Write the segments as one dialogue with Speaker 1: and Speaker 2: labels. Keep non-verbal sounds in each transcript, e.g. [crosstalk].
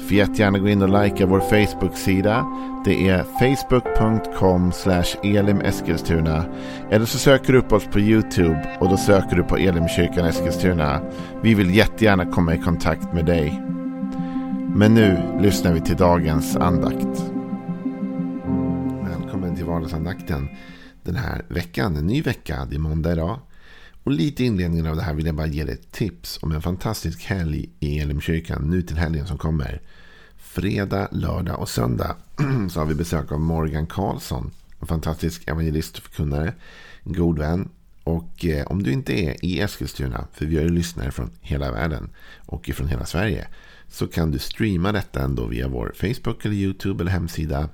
Speaker 1: Får jättegärna gå in och likea vår Facebook-sida. Det är facebook.com elimeskilstuna. Eller så söker du upp oss på YouTube och då söker du på Elimkyrkan Eskilstuna. Vi vill jättegärna komma i kontakt med dig. Men nu lyssnar vi till dagens andakt. Välkommen till vardagsandakten den här veckan. En ny vecka, det är måndag idag. Och lite i inledningen av det här vill jag bara ge dig ett tips om en fantastisk helg i Elimkyrkan nu till helgen som kommer. Fredag, lördag och söndag [clears throat] så har vi besök av Morgan Karlsson. En fantastisk evangelist och förkunnare. En god vän. Och eh, om du inte är i Eskilstuna, för vi har ju lyssnare från hela världen och från hela Sverige. Så kan du streama detta ändå via vår Facebook eller YouTube eller hemsida.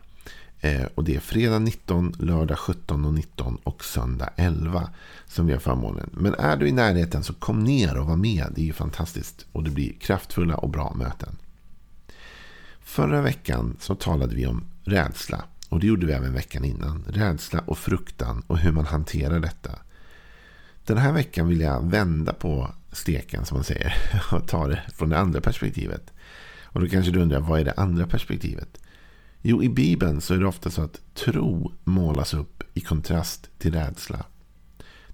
Speaker 1: Eh, och det är fredag 19, lördag 17 och 19 och söndag 11 som vi har förmånen. Men är du i närheten så kom ner och var med. Det är ju fantastiskt och det blir kraftfulla och bra möten. Förra veckan så talade vi om rädsla. Och det gjorde vi även veckan innan. Rädsla och fruktan och hur man hanterar detta. Den här veckan vill jag vända på steken som man säger. [laughs] Och ta det från det andra perspektivet. Och då kanske du undrar, vad är det andra perspektivet? Jo, i Bibeln så är det ofta så att tro målas upp i kontrast till rädsla.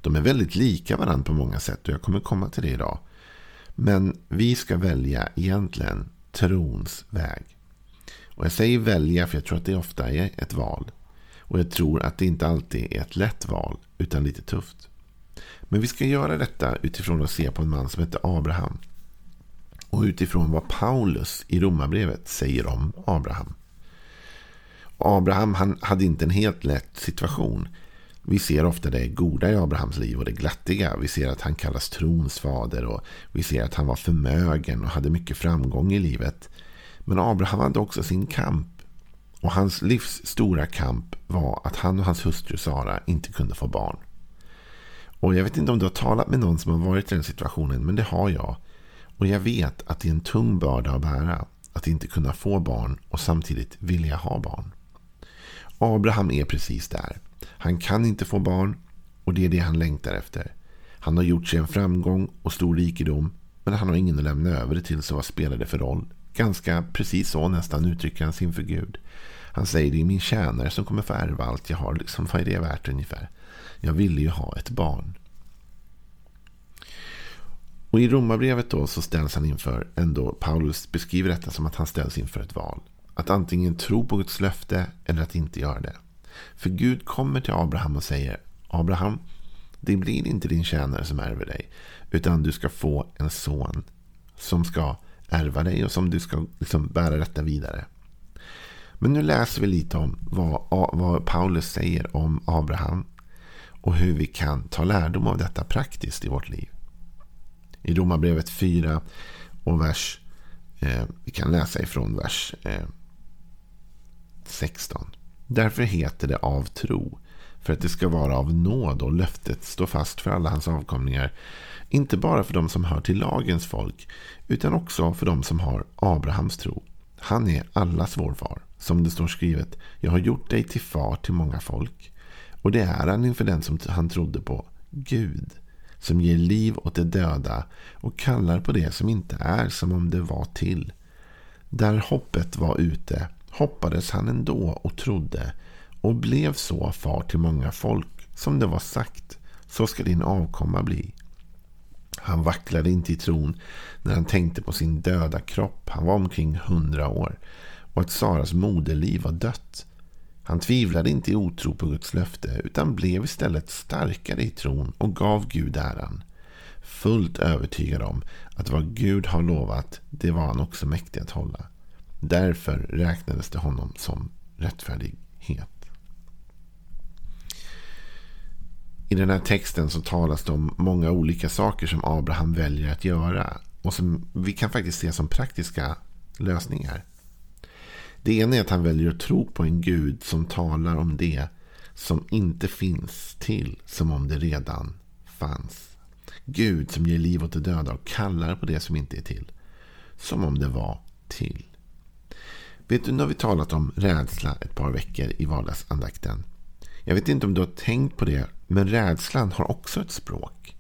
Speaker 1: De är väldigt lika varandra på många sätt och jag kommer komma till det idag. Men vi ska välja egentligen trons väg. Och jag säger välja för jag tror att det ofta är ett val. Och jag tror att det inte alltid är ett lätt val utan lite tufft. Men vi ska göra detta utifrån att se på en man som heter Abraham. Och utifrån vad Paulus i Romarbrevet säger om Abraham. Abraham han hade inte en helt lätt situation. Vi ser ofta det goda i Abrahams liv och det glättiga. Vi ser att han kallas trons fader och vi ser att han var förmögen och hade mycket framgång i livet. Men Abraham hade också sin kamp. Och hans livs stora kamp var att han och hans hustru Sara inte kunde få barn. Och jag vet inte om du har talat med någon som har varit i den situationen, men det har jag. Och jag vet att det är en tung börda att bära. Att inte kunna få barn och samtidigt vilja ha barn. Abraham är precis där. Han kan inte få barn och det är det han längtar efter. Han har gjort sig en framgång och stor rikedom men han har ingen att lämna över det till så vad spelar det för roll? Ganska precis så nästan uttrycker han sin inför Gud. Han säger det är min tjänare som kommer få ärva allt jag har. Liksom, vad är det värt ungefär? Jag ville ju ha ett barn. Och i romabrevet då så ställs han inför, ändå Paulus beskriver detta som att han ställs inför ett val. Att antingen tro på Guds löfte eller att inte göra det. För Gud kommer till Abraham och säger Abraham, det blir inte din tjänare som ärver dig. Utan du ska få en son som ska ärva dig och som du ska liksom bära detta vidare. Men nu läser vi lite om vad, vad Paulus säger om Abraham. Och hur vi kan ta lärdom av detta praktiskt i vårt liv. I Romarbrevet 4 och vers, eh, vi kan läsa ifrån vers eh, 16. Därför heter det av tro. För att det ska vara av nåd och löftet står fast för alla hans avkomlingar. Inte bara för de som hör till lagens folk. Utan också för de som har Abrahams tro. Han är allas vår far. Som det står skrivet. Jag har gjort dig till far till många folk. Och det är han inför den som han trodde på. Gud. Som ger liv åt de döda. Och kallar på det som inte är som om det var till. Där hoppet var ute hoppades han ändå och trodde och blev så far till många folk som det var sagt. Så ska din avkomma bli. Han vacklade inte i tron när han tänkte på sin döda kropp. Han var omkring hundra år och att Saras moderliv var dött. Han tvivlade inte i otro på Guds löfte utan blev istället starkare i tron och gav Gud äran. Fullt övertygad om att vad Gud har lovat, det var han också mäktig att hålla. Därför räknades det honom som rättfärdighet. I den här texten så talas det om många olika saker som Abraham väljer att göra. Och som vi kan faktiskt se som praktiska lösningar. Det ena är att han väljer att tro på en Gud som talar om det som inte finns till som om det redan fanns. Gud som ger liv åt de döda och kallar på det som inte är till. Som om det var till. Vet du, nu har vi talat om rädsla ett par veckor i vardagsandakten. Jag vet inte om du har tänkt på det, men rädslan har också ett språk.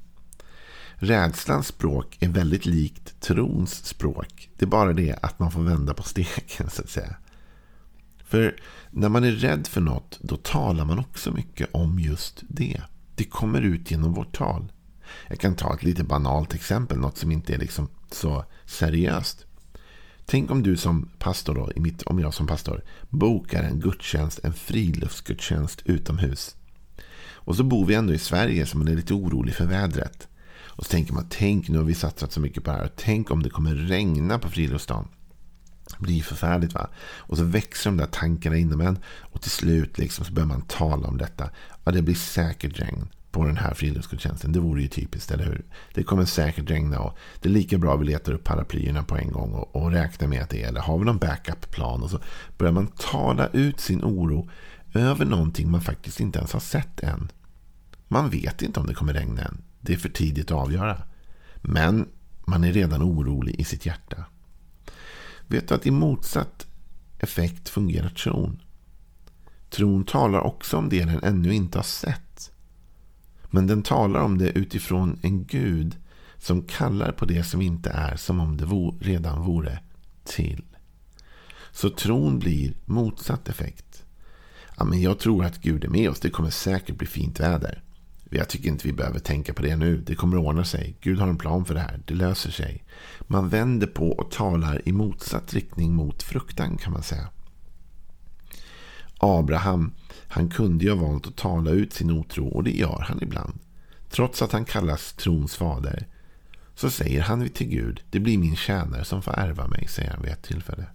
Speaker 1: Rädslans språk är väldigt likt trons språk. Det är bara det att man får vända på steken så att säga. För när man är rädd för något, då talar man också mycket om just det. Det kommer ut genom vårt tal. Jag kan ta ett lite banalt exempel, något som inte är liksom så seriöst. Tänk om du som pastor, då, om jag som pastor, bokar en gudstjänst, en friluftsgudstjänst utomhus. Och så bor vi ändå i Sverige så man är lite orolig för vädret. Och så tänker man, tänk nu har vi satsat så mycket på det här. Tänk om det kommer regna på friluftsdagen. Det blir förfärligt va. Och så växer de där tankarna inom en. Och till slut liksom så börjar man tala om detta. Ja, det blir säkert regn på den här friluftsgudstjänsten. Det vore ju typiskt, eller hur? Det kommer säkert regna och det är lika bra att vi letar upp paraplyerna på en gång och, och räknar med att det är. Eller har vi någon backup-plan? Och så börjar man tala ut sin oro över någonting man faktiskt inte ens har sett än. Man vet inte om det kommer regna än. Det är för tidigt att avgöra. Men man är redan orolig i sitt hjärta. Vet du att i motsatt effekt fungerar tron? Tron talar också om det den ännu inte har sett. Men den talar om det utifrån en Gud som kallar på det som inte är som om det redan vore till. Så tron blir motsatt effekt. Ja, men jag tror att Gud är med oss. Det kommer säkert bli fint väder. Jag tycker inte vi behöver tänka på det nu. Det kommer att ordna sig. Gud har en plan för det här. Det löser sig. Man vänder på och talar i motsatt riktning mot fruktan kan man säga. Abraham, han kunde ju ha valt att tala ut sin otro och det gör han ibland. Trots att han kallas trons fader så säger han till Gud, det blir min tjänare som får ärva mig, säger han vid ett tillfälle.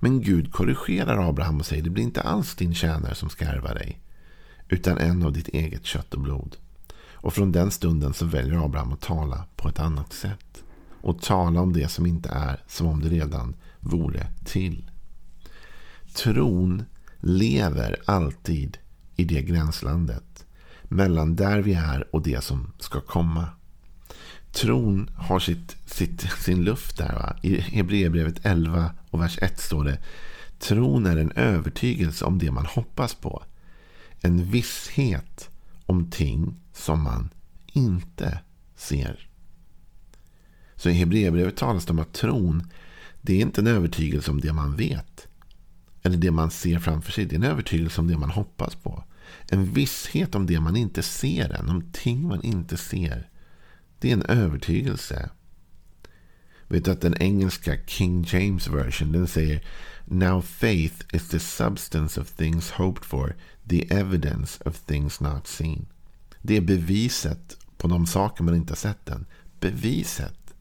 Speaker 1: Men Gud korrigerar Abraham och säger, det blir inte alls din tjänare som ska ärva dig utan en av ditt eget kött och blod. Och från den stunden så väljer Abraham att tala på ett annat sätt. Och tala om det som inte är som om det redan vore till. Tron lever alltid i det gränslandet. Mellan där vi är och det som ska komma. Tron har sitt, sitt, sin luft där. Va? I Hebreerbrevet 11 och vers 1 står det. Tron är en övertygelse om det man hoppas på en visshet om ting som man inte ser. Så i Hebreerbrevet talas det om att tron det är inte en övertygelse om det man vet. Eller det man ser framför sig. Det är en övertygelse om det man hoppas på. En visshet om det man inte ser än. Om ting man inte ser. Det är en övertygelse. Vet du att den engelska King James version den säger Now faith is the substance of things hoped for, the evidence of things not seen. Det är beviset på de saker man inte har sett än. Beviset.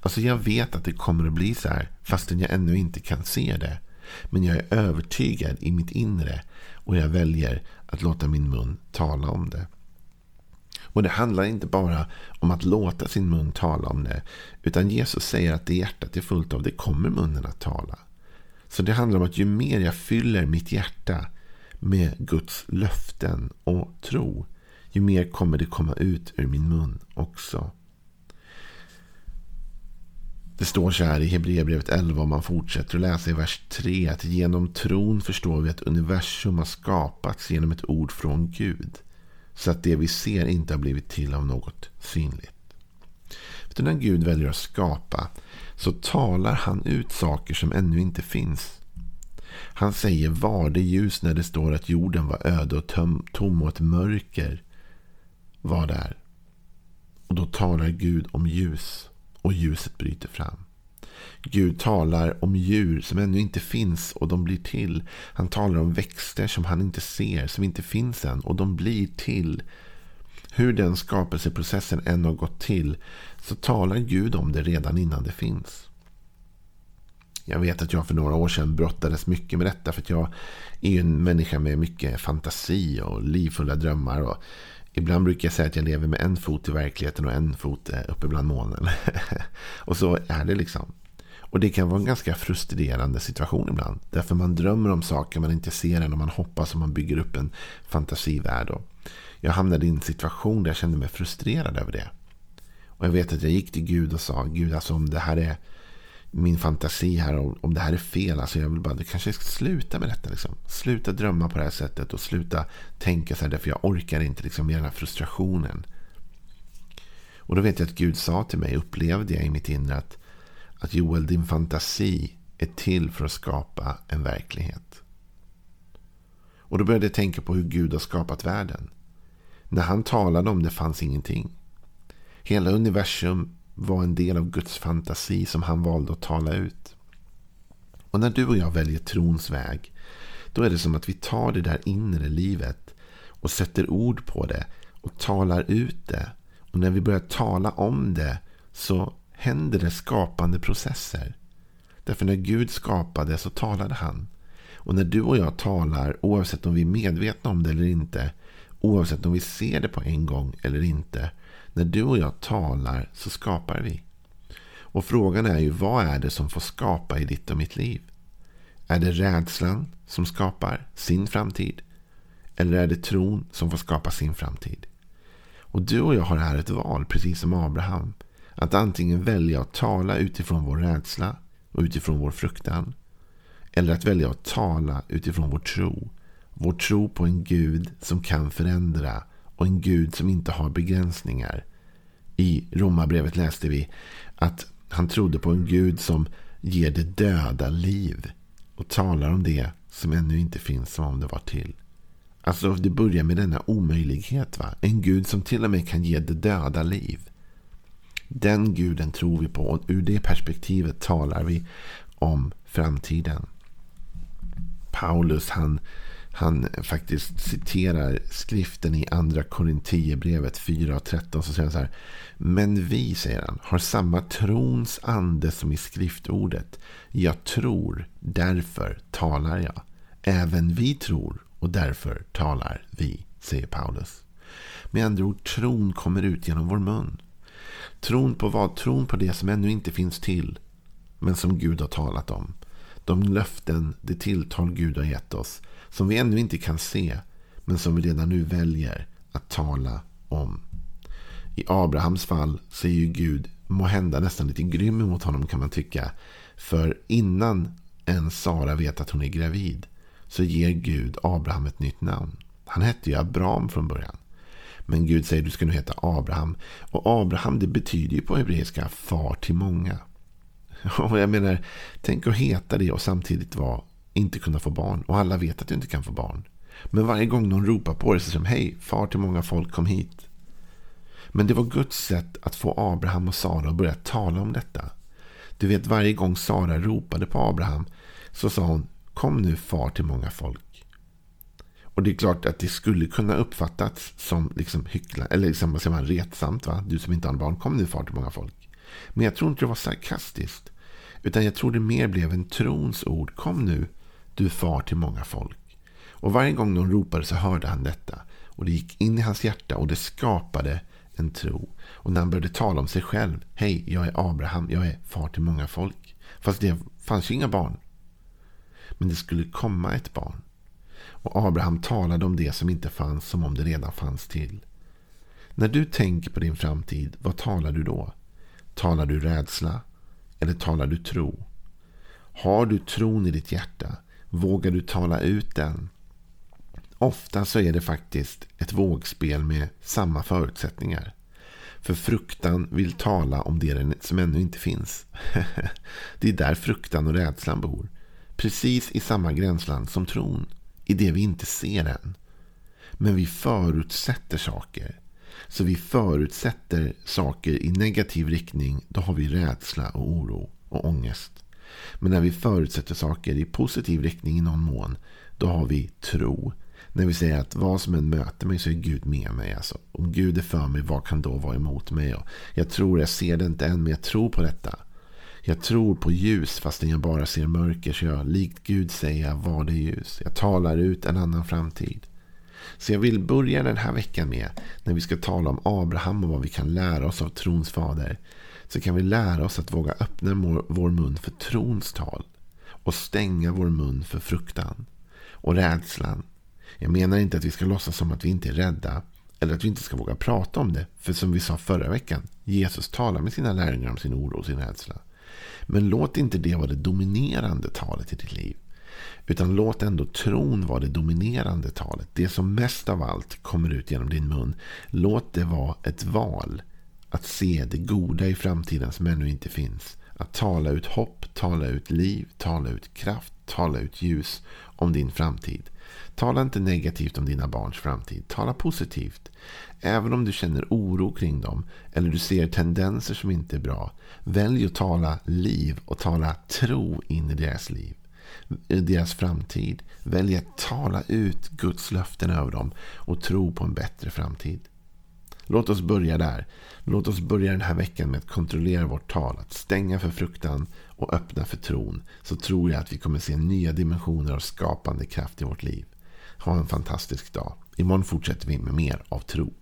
Speaker 1: Alltså jag vet att det kommer att bli så här fastän jag ännu inte kan se det. Men jag är övertygad i mitt inre och jag väljer att låta min mun tala om det. Och det handlar inte bara om att låta sin mun tala om det. Utan Jesus säger att det hjärtat är fullt av, det kommer munnen att tala. Så det handlar om att ju mer jag fyller mitt hjärta med Guds löften och tro, ju mer kommer det komma ut ur min mun också. Det står så här i Hebreerbrevet 11 om man fortsätter att läsa i vers 3 att genom tron förstår vi att universum har skapats genom ett ord från Gud. Så att det vi ser inte har blivit till av något synligt. För när Gud väljer att skapa så talar han ut saker som ännu inte finns. Han säger var det ljus när det står att jorden var öde och tom och ett mörker var där. Och då talar Gud om ljus och ljuset bryter fram. Gud talar om djur som ännu inte finns och de blir till. Han talar om växter som han inte ser, som inte finns än och de blir till. Hur den skapelseprocessen än har gått till så talar Gud om det redan innan det finns. Jag vet att jag för några år sedan brottades mycket med detta för att jag är en människa med mycket fantasi och livfulla drömmar. Och ibland brukar jag säga att jag lever med en fot i verkligheten och en fot eh, uppe bland molnen. [laughs] och så är det liksom. Och det kan vara en ganska frustrerande situation ibland. Därför man drömmer om saker man inte ser än och man hoppas och man bygger upp en fantasivärld. Och jag hamnade i en situation där jag kände mig frustrerad över det. Och jag vet att jag gick till Gud och sa, Gud alltså om det här är min fantasi här, om, om det här är fel, alltså jag vill bara, du kanske ska sluta med detta. Liksom. Sluta drömma på det här sättet och sluta tänka så här, därför jag orkar inte liksom, med den här frustrationen. Och då vet jag att Gud sa till mig, upplevde jag i mitt inre att, att Joel, din fantasi är till för att skapa en verklighet. Och då började jag tänka på hur Gud har skapat världen. När han talade om det fanns ingenting. Hela universum var en del av Guds fantasi som han valde att tala ut. Och när du och jag väljer trons väg, då är det som att vi tar det där inre livet och sätter ord på det och talar ut det. Och när vi börjar tala om det så händer det skapande processer. Därför när Gud skapade så talade han. Och när du och jag talar, oavsett om vi är medvetna om det eller inte, oavsett om vi ser det på en gång eller inte, när du och jag talar så skapar vi. Och frågan är ju vad är det som får skapa i ditt och mitt liv? Är det rädslan som skapar sin framtid? Eller är det tron som får skapa sin framtid? Och du och jag har här ett val, precis som Abraham. Att antingen välja att tala utifrån vår rädsla och utifrån vår fruktan. Eller att välja att tala utifrån vår tro. Vår tro på en Gud som kan förändra och en Gud som inte har begränsningar. I Romarbrevet läste vi att han trodde på en Gud som ger det döda liv och talar om det som ännu inte finns som om det var till. Alltså det börjar med denna omöjlighet. va? En Gud som till och med kan ge det döda liv. Den guden tror vi på och ur det perspektivet talar vi om framtiden. Paulus han han faktiskt citerar skriften i andra Korinthierbrevet 4 och 13. Så säger han så här. Men vi, säger han, har samma trons ande som i skriftordet. Jag tror, därför talar jag. Även vi tror och därför talar vi, säger Paulus. Med andra ord, tron kommer ut genom vår mun. Tron på vad? Tron på det som ännu inte finns till. Men som Gud har talat om. De löften, det tilltal Gud har gett oss som vi ännu inte kan se, men som vi redan nu väljer att tala om. I Abrahams fall så är ju Gud må hända nästan lite grym mot honom kan man tycka. För innan ens Sara vet att hon är gravid så ger Gud Abraham ett nytt namn. Han hette ju Abraham från början. Men Gud säger du ska nu heta Abraham. Och Abraham det betyder ju på hebreiska far till många. [laughs] Och jag menar, tänk att heta det och samtidigt vara inte kunna få barn. Och alla vet att du inte kan få barn. Men varje gång någon ropar på dig så säger de hej, far till många folk, kom hit. Men det var Guds sätt att få Abraham och Sara att börja tala om detta. Du vet varje gång Sara ropade på Abraham så sa hon kom nu far till många folk. Och det är klart att det skulle kunna uppfattats som liksom hyckla, eller liksom, vad säger man, retsamt. Va? Du som inte har barn, kom nu far till många folk. Men jag tror inte det var sarkastiskt. Utan jag tror det mer blev en trons ord. Kom nu du far till många folk. Och varje gång de ropade så hörde han detta. Och det gick in i hans hjärta och det skapade en tro. Och när han började tala om sig själv. Hej, jag är Abraham, jag är far till många folk. Fast det fanns ju inga barn. Men det skulle komma ett barn. Och Abraham talade om det som inte fanns som om det redan fanns till. När du tänker på din framtid, vad talar du då? Talar du rädsla? Eller talar du tro? Har du tron i ditt hjärta? Vågar du tala ut den? Ofta så är det faktiskt ett vågspel med samma förutsättningar. För fruktan vill tala om det som ännu inte finns. [laughs] det är där fruktan och rädslan bor. Precis i samma gränsland som tron. I det vi inte ser än. Men vi förutsätter saker. Så vi förutsätter saker i negativ riktning. Då har vi rädsla och oro och ångest. Men när vi förutsätter saker i positiv riktning i någon mån, då har vi tro. När vi säger att vad som än möter mig så är Gud med mig. Alltså, om Gud är för mig, vad kan då vara emot mig? Och jag tror, jag ser det inte än, men jag tror på detta. Jag tror på ljus fastän jag bara ser mörker. Så jag likt Gud säger vad det ljus. Jag talar ut en annan framtid. Så jag vill börja den här veckan med, när vi ska tala om Abraham och vad vi kan lära oss av trons fader så kan vi lära oss att våga öppna vår mun för trons tal och stänga vår mun för fruktan och rädslan. Jag menar inte att vi ska låtsas som att vi inte är rädda. Eller att vi inte ska våga prata om det. För som vi sa förra veckan, Jesus talar med sina lärjungar om sin oro och sin rädsla. Men låt inte det vara det dominerande talet i ditt liv. Utan låt ändå tron vara det dominerande talet. Det som mest av allt kommer ut genom din mun. Låt det vara ett val. Att se det goda i framtiden som ännu inte finns. Att tala ut hopp, tala ut liv, tala ut kraft, tala ut ljus om din framtid. Tala inte negativt om dina barns framtid. Tala positivt. Även om du känner oro kring dem eller du ser tendenser som inte är bra. Välj att tala liv och tala tro in i deras liv. I deras framtid. Välj att tala ut Guds löften över dem och tro på en bättre framtid. Låt oss börja där. Låt oss börja den här veckan med att kontrollera vårt tal. Att stänga för fruktan och öppna för tron. Så tror jag att vi kommer se nya dimensioner av skapande kraft i vårt liv. Ha en fantastisk dag. Imorgon fortsätter vi med mer av tro.